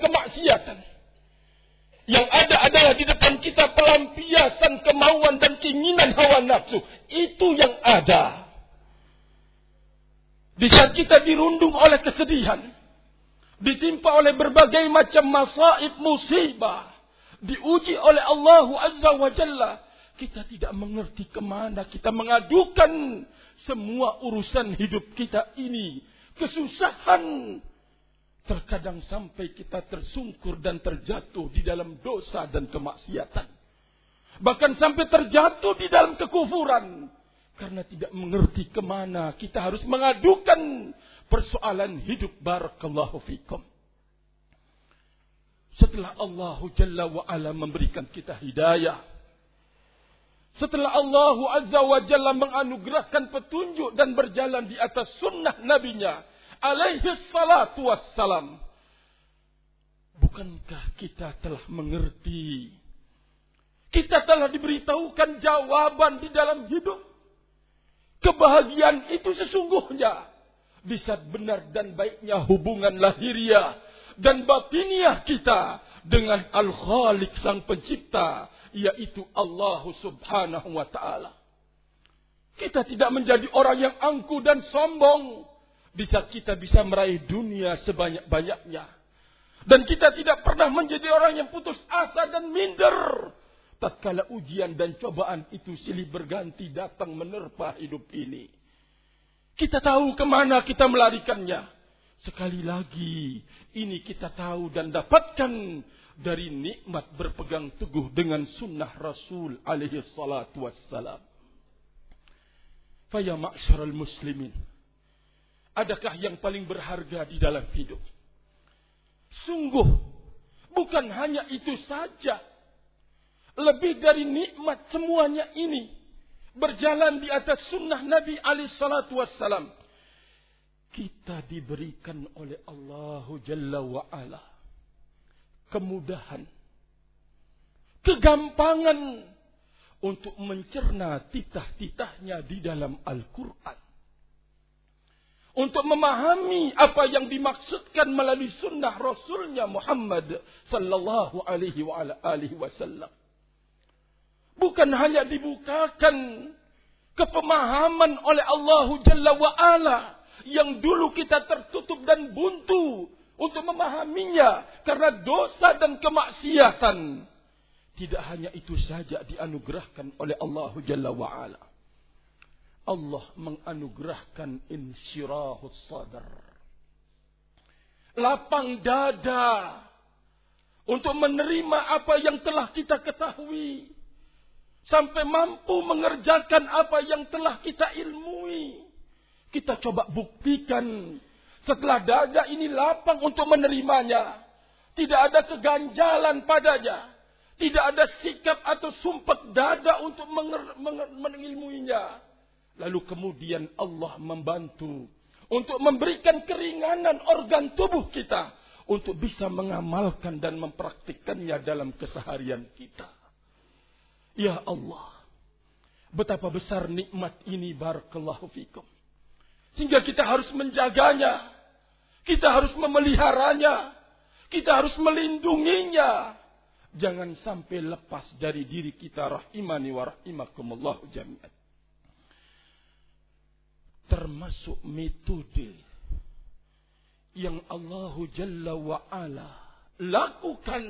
kemaksiatan. Yang ada adalah di depan kita pelampiasan kemauan dan keinginan hawa nafsu. Itu yang ada. Di saat kita dirundung oleh kesedihan, ditimpa oleh berbagai macam masaib musibah, diuji oleh Allah Azza wa Jalla, kita tidak mengerti ke mana kita mengadukan semua urusan hidup kita ini. Kesusahan. Terkadang sampai kita tersungkur dan terjatuh di dalam dosa dan kemaksiatan. Bahkan sampai terjatuh di dalam kekufuran. Karena tidak mengerti ke mana kita harus mengadukan persoalan hidup. Barakallahu fikum. Setelah Allah Jalla wa'ala memberikan kita hidayah setelah Allah Azza wa Jalla menganugerahkan petunjuk dan berjalan di atas sunnah nabinya. Alaihi salatu wassalam. Bukankah kita telah mengerti? Kita telah diberitahukan jawaban di dalam hidup. Kebahagiaan itu sesungguhnya. Di saat benar dan baiknya hubungan lahiriah dan batiniah kita dengan Al-Khaliq Sang Pencipta yaitu Allah Subhanahu wa taala. Kita tidak menjadi orang yang angku dan sombong bisa kita bisa meraih dunia sebanyak-banyaknya. Dan kita tidak pernah menjadi orang yang putus asa dan minder. Tatkala ujian dan cobaan itu silih berganti datang menerpa hidup ini. Kita tahu ke mana kita melarikannya. Sekali lagi, ini kita tahu dan dapatkan dari nikmat berpegang teguh dengan sunnah Rasul alaihi salatu wassalam. Faya ma'syaral muslimin. Adakah yang paling berharga di dalam hidup? Sungguh, bukan hanya itu saja. Lebih dari nikmat semuanya ini. Berjalan di atas sunnah Nabi alaihi salatu wassalam. Kita diberikan oleh Allah Jalla wa'ala kemudahan, kegampangan untuk mencerna titah-titahnya di dalam Al-Quran. Untuk memahami apa yang dimaksudkan melalui sunnah Rasulnya Muhammad sallallahu alaihi wa alihi wasallam. Bukan hanya dibukakan kepemahaman oleh Allah Jalla wa Ala yang dulu kita tertutup dan buntu untuk memahaminya karena dosa dan kemaksiatan. Tidak hanya itu saja dianugerahkan oleh Allah Jalla wa'ala. Allah menganugerahkan insyirahus sadar. Lapang dada untuk menerima apa yang telah kita ketahui. Sampai mampu mengerjakan apa yang telah kita ilmui. Kita coba buktikan setelah dada ini lapang untuk menerimanya. Tidak ada keganjalan padanya. Tidak ada sikap atau sumpah dada untuk mengilmuinya. Lalu kemudian Allah membantu. Untuk memberikan keringanan organ tubuh kita. Untuk bisa mengamalkan dan mempraktikkannya dalam keseharian kita. Ya Allah. Betapa besar nikmat ini barakallahu fikum. Sehingga kita harus menjaganya. Kita harus memeliharanya. Kita harus melindunginya. Jangan sampai lepas dari diri kita rahimani wa rahimakumullah jami'an. Termasuk metode yang Allah Jalla wa'ala lakukan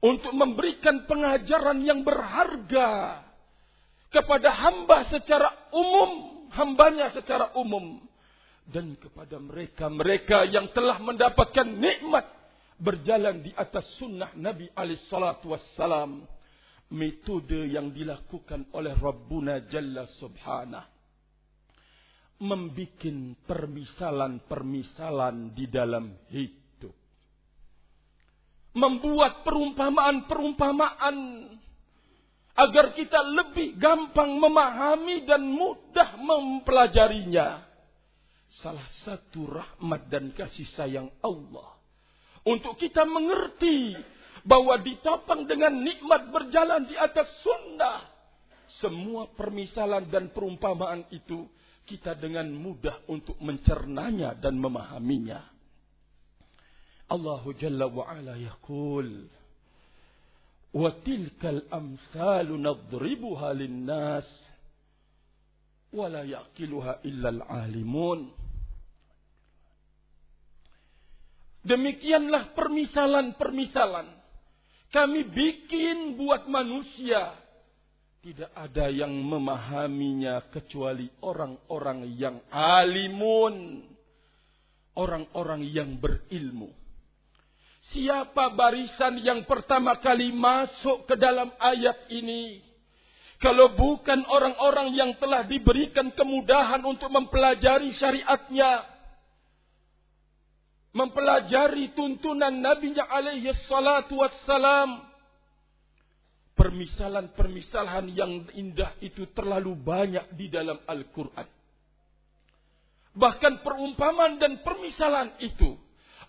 untuk memberikan pengajaran yang berharga kepada hamba secara umum hambanya secara umum dan kepada mereka-mereka yang telah mendapatkan nikmat berjalan di atas sunnah Nabi alaihissalatu wassalam. Metode yang dilakukan oleh Rabbuna Jalla Subhanah membikin permisalan-permisalan di dalam hidup membuat perumpamaan-perumpamaan agar kita lebih gampang memahami dan mudah mempelajarinya. Salah satu rahmat dan kasih sayang Allah untuk kita mengerti bahwa ditopang dengan nikmat berjalan di atas sunnah. Semua permisalan dan perumpamaan itu kita dengan mudah untuk mencernanya dan memahaminya. Allah Jalla wa Ala yaqul wa tilkal amsalu nadribuha linnas wa la yaqiluha illa al-alimun Demikianlah permisalan-permisalan kami bikin buat manusia tidak ada yang memahaminya kecuali orang-orang yang alimun. Orang-orang yang berilmu. Siapa barisan yang pertama kali masuk ke dalam ayat ini? Kalau bukan orang-orang yang telah diberikan kemudahan untuk mempelajari syariatnya. Mempelajari tuntunan Nabi alaihi salatu permisalan-permisalan yang indah itu terlalu banyak di dalam Al-Quran. Bahkan perumpamaan dan permisalan itu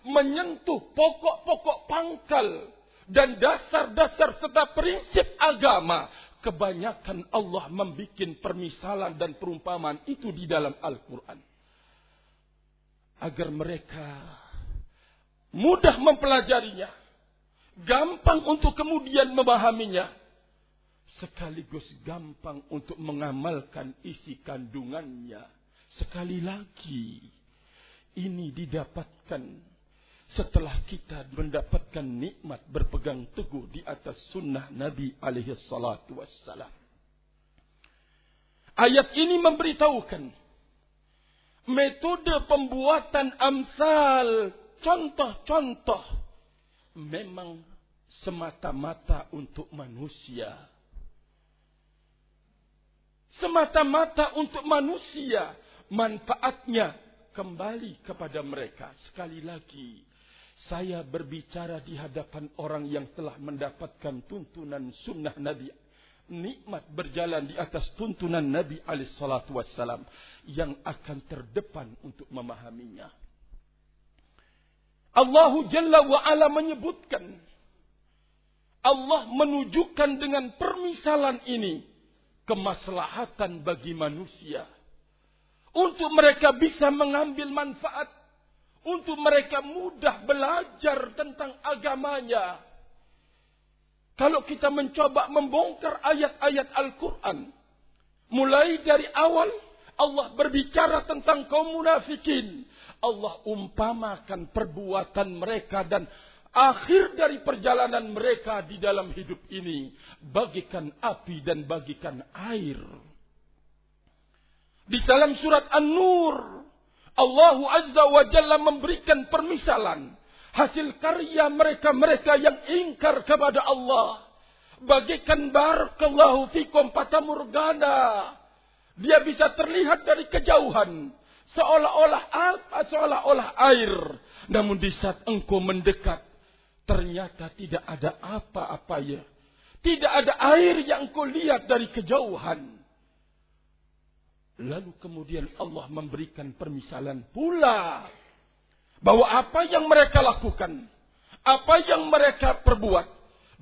menyentuh pokok-pokok pangkal dan dasar-dasar serta prinsip agama. Kebanyakan Allah membuat permisalan dan perumpamaan itu di dalam Al-Quran. Agar mereka mudah mempelajarinya gampang untuk kemudian memahaminya, sekaligus gampang untuk mengamalkan isi kandungannya. Sekali lagi, ini didapatkan setelah kita mendapatkan nikmat berpegang teguh di atas sunnah Nabi alaihi salatu wassalam. Ayat ini memberitahukan metode pembuatan amsal, contoh-contoh memang semata-mata untuk manusia. Semata-mata untuk manusia. Manfaatnya kembali kepada mereka. Sekali lagi, saya berbicara di hadapan orang yang telah mendapatkan tuntunan sunnah Nabi. Nikmat berjalan di atas tuntunan Nabi alaihissalatu wassalam. Yang akan terdepan untuk memahaminya. Allah Jalla wa ala menyebutkan Allah menunjukkan dengan permisalan ini kemaslahatan bagi manusia. Untuk mereka bisa mengambil manfaat. Untuk mereka mudah belajar tentang agamanya. Kalau kita mencoba membongkar ayat-ayat Al-Quran mulai dari awal Allah berbicara tentang kaum munafikin. Allah umpamakan perbuatan mereka dan akhir dari perjalanan mereka di dalam hidup ini bagikan api dan bagikan air. Di dalam surat An-Nur, Allah Azza wa Jalla memberikan permisalan hasil karya mereka-mereka yang ingkar kepada Allah. Bagikan barakallahu fikum patamurgana. Dia bisa terlihat dari kejauhan seolah-olah seolah-olah air namun di saat engkau mendekat ternyata tidak ada apa-apa ya. Tidak ada air yang engkau lihat dari kejauhan. Lalu kemudian Allah memberikan permisalan pula bahwa apa yang mereka lakukan apa yang mereka perbuat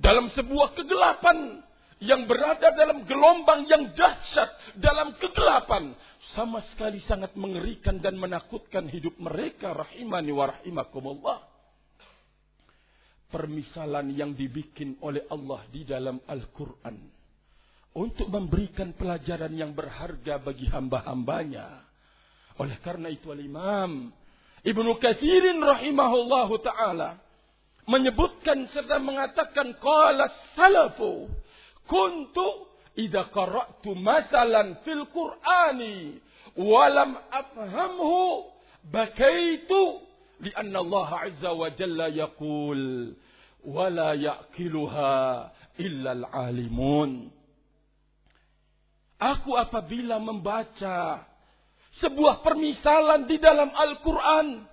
dalam sebuah kegelapan yang berada dalam gelombang yang dahsyat dalam kegelapan sama sekali sangat mengerikan dan menakutkan hidup mereka rahimani wa rahimakumullah permisalan yang dibikin oleh Allah di dalam Al-Quran. Untuk memberikan pelajaran yang berharga bagi hamba-hambanya. Oleh karena itu al-imam Ibnu Katsirin rahimahullahu taala menyebutkan serta mengatakan qala salafu kuntu idza qara'tu masalan fil qur'ani wa lam afhamhu bakaitu lianna Allah azza wa jalla yaqul wa la yaqiluha illa al-alimun Aku apabila membaca sebuah permisalan di dalam Al-Quran.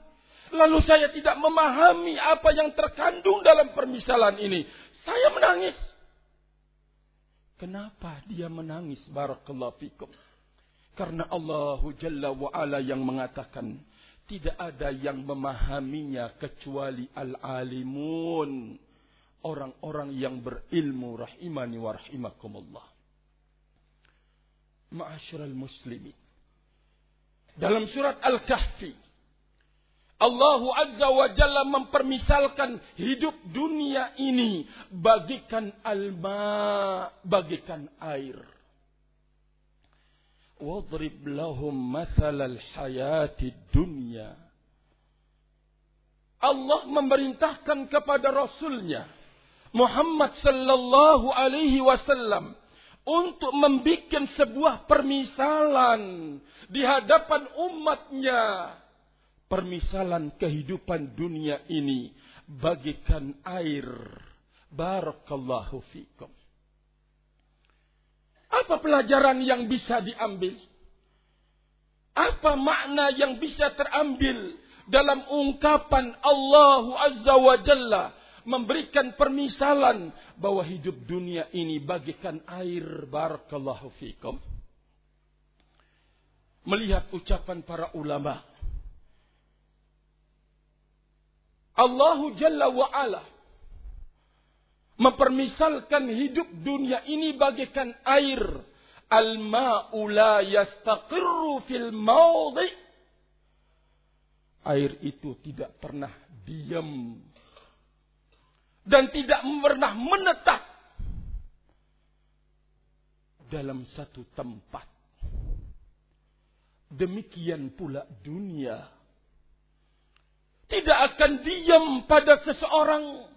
Lalu saya tidak memahami apa yang terkandung dalam permisalan ini. Saya menangis. Kenapa dia menangis? Barakallahu fikum. Karena Allah Jalla wa'ala yang mengatakan. Tidak ada yang memahaminya kecuali al-alimun. Orang-orang yang berilmu rahimani wa rahimakumullah. Ma'asyiral muslimin. Dalam surat Al-Kahfi. Allah Azza wa Jalla mempermisalkan hidup dunia ini bagikan alma, bagikan air. Wadrib lahum mathalal hayati dunya. Allah memerintahkan kepada Rasulnya Muhammad sallallahu alaihi wasallam untuk membuat sebuah permisalan di hadapan umatnya permisalan kehidupan dunia ini bagikan air. Barakallahu fikum. Apa pelajaran yang bisa diambil? Apa makna yang bisa terambil dalam ungkapan Allah Azza wa Jalla memberikan permisalan bahwa hidup dunia ini bagikan air barakallahu fikum. Melihat ucapan para ulama Allahu Jalla wa Ala mempermisalkan hidup dunia ini bagaikan air. Al-ma'u la yastaqirru fil mawdi. Air itu tidak pernah diam. Dan tidak pernah menetap. Dalam satu tempat. Demikian pula dunia tidak akan diam pada seseorang.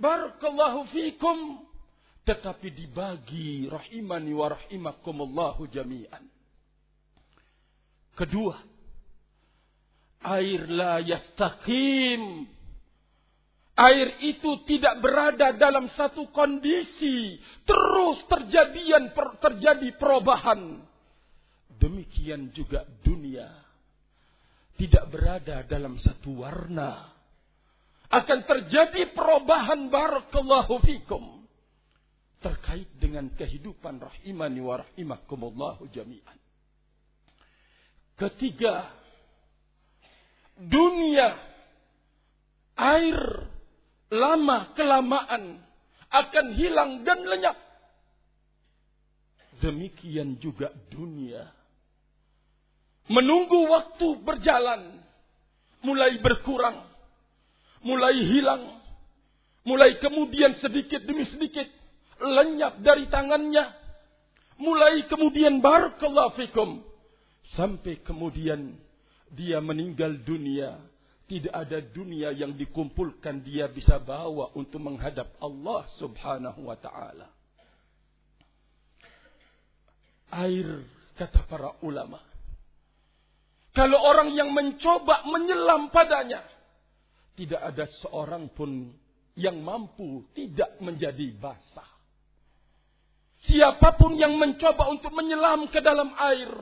Barakallahu fikum. Tetapi dibagi rahimani wa rahimakumullahu jami'an. Kedua. Air la yastaqim. Air itu tidak berada dalam satu kondisi. Terus terjadian, terjadi perubahan. Demikian juga dunia tidak berada dalam satu warna. Akan terjadi perubahan barakallahu fikum. Terkait dengan kehidupan rahimani wa rahimakumullahu jami'an. Ketiga, dunia, air, lama kelamaan akan hilang dan lenyap. Demikian juga dunia menunggu waktu berjalan, mulai berkurang, mulai hilang, mulai kemudian sedikit demi sedikit lenyap dari tangannya, mulai kemudian barakallahu fikum, sampai kemudian dia meninggal dunia. Tidak ada dunia yang dikumpulkan dia bisa bawa untuk menghadap Allah subhanahu wa ta'ala. Air, kata para ulama kalau orang yang mencoba menyelam padanya, tidak ada seorang pun yang mampu tidak menjadi basah. Siapa pun yang mencoba untuk menyelam ke dalam air,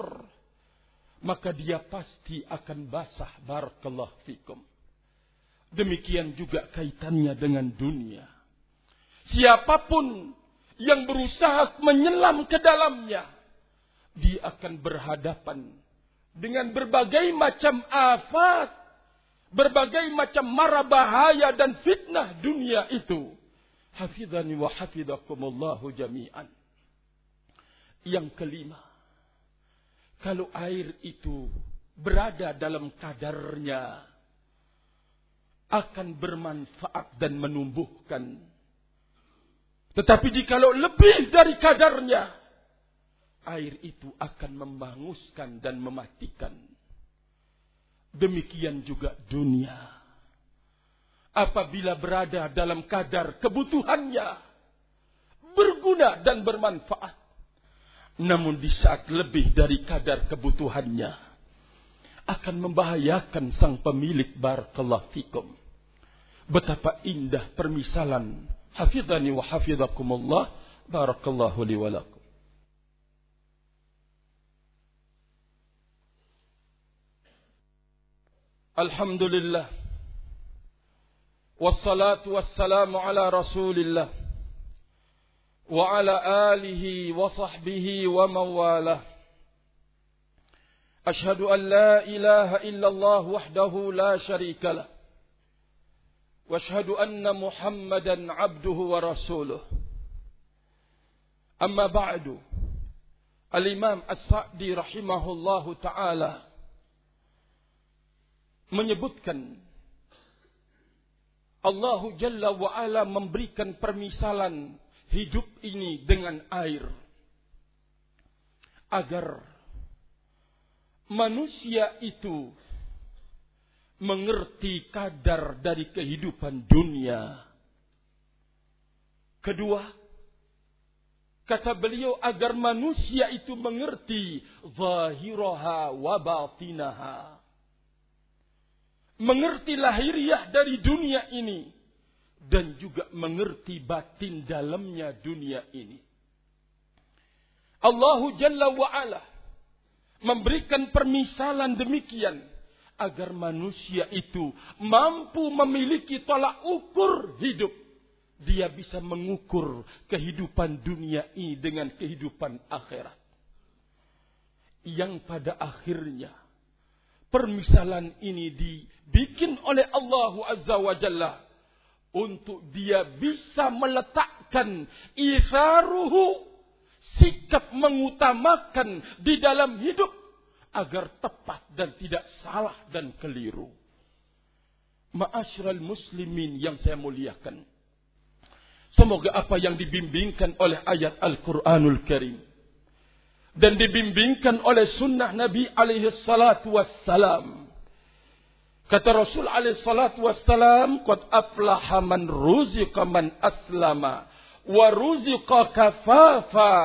maka dia pasti akan basah. Barakallah fikum. Demikian juga kaitannya dengan dunia. Siapa pun yang berusaha menyelam ke dalamnya, dia akan berhadapan dengan berbagai macam afat, berbagai macam mara bahaya dan fitnah dunia itu. Hafidhani wa hafidhakumullahu jami'an. Yang kelima, kalau air itu berada dalam kadarnya, akan bermanfaat dan menumbuhkan. Tetapi jikalau lebih dari kadarnya, air itu akan membanguskan dan mematikan. Demikian juga dunia. Apabila berada dalam kadar kebutuhannya, berguna dan bermanfaat. Namun di saat lebih dari kadar kebutuhannya, akan membahayakan sang pemilik barakallahu fikum. Betapa indah permisalan. Hafidhani wa hafidhakumullah. Barakallahu li walakum. الحمد لله والصلاة والسلام على رسول الله وعلى آله وصحبه ومن والاه أشهد أن لا إله إلا الله وحده لا شريك له وأشهد أن محمدا عبده ورسوله. أما بعد الإمام السعدي رحمه الله تعالى menyebutkan Allah Jalla wa ala memberikan permisalan hidup ini dengan air agar manusia itu mengerti kadar dari kehidupan dunia. Kedua, kata beliau agar manusia itu mengerti zahiraha wa batinaha. Mengerti lahiriah dari dunia ini dan juga mengerti batin dalamnya dunia ini. Allahu Jalla wa ala memberikan permisalan demikian agar manusia itu mampu memiliki tolak ukur hidup. Dia bisa mengukur kehidupan dunia ini dengan kehidupan akhirat. Yang pada akhirnya permisalan ini dibikin oleh Allah Azza wa Jalla untuk dia bisa meletakkan isaruhu sikap mengutamakan di dalam hidup agar tepat dan tidak salah dan keliru. Ma'asyiral muslimin yang saya muliakan. Semoga apa yang dibimbingkan oleh ayat Al-Quranul Karim. Dan dibimbingkan oleh sunnah Nabi alaihi salatu wassalam. Kata Rasul alaihi salatu wassalam. Qad aflaha man ruziqa man aslama. Wa ruziqa kafafa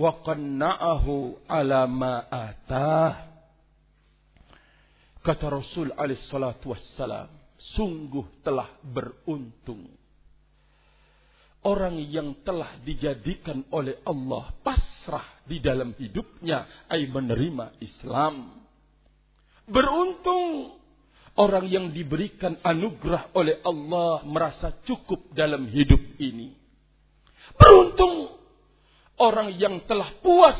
wa qanna'ahu ala ma atah. Kata Rasul alaihi salatu wassalam, sungguh telah beruntung orang yang telah dijadikan oleh Allah pasrah di dalam hidupnya ay menerima Islam. Beruntung orang yang diberikan anugerah oleh Allah merasa cukup dalam hidup ini. Beruntung orang yang telah puas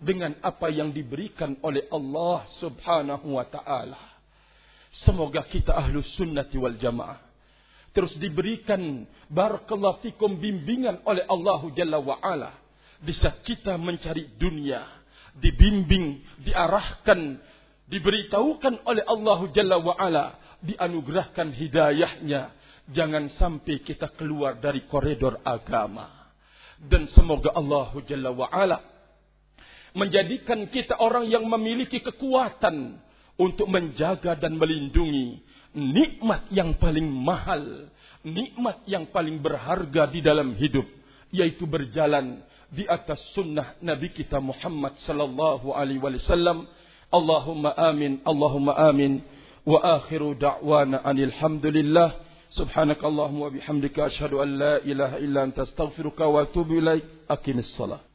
dengan apa yang diberikan oleh Allah Subhanahu wa taala. Semoga kita ahlus sunnati wal jamaah terus diberikan barakallahu fikum bimbingan oleh Allah Jalla wa ala di saat kita mencari dunia dibimbing diarahkan diberitahukan oleh Allah Jalla wa ala dianugerahkan hidayahnya. Jangan sampai kita keluar dari koridor agama. Dan semoga Allah Jalla wa'ala menjadikan kita orang yang memiliki kekuatan untuk menjaga dan melindungi nikmat yang paling mahal, nikmat yang paling berharga di dalam hidup, yaitu berjalan di atas sunnah Nabi kita Muhammad sallallahu alaihi wasallam. Allahumma amin, Allahumma amin. Wa akhiru da'wana anil hamdulillah. Subhanakallahumma wa bihamdika ashhadu an la ilaha illa anta astaghfiruka wa atubu ilaik. Aqimissalah.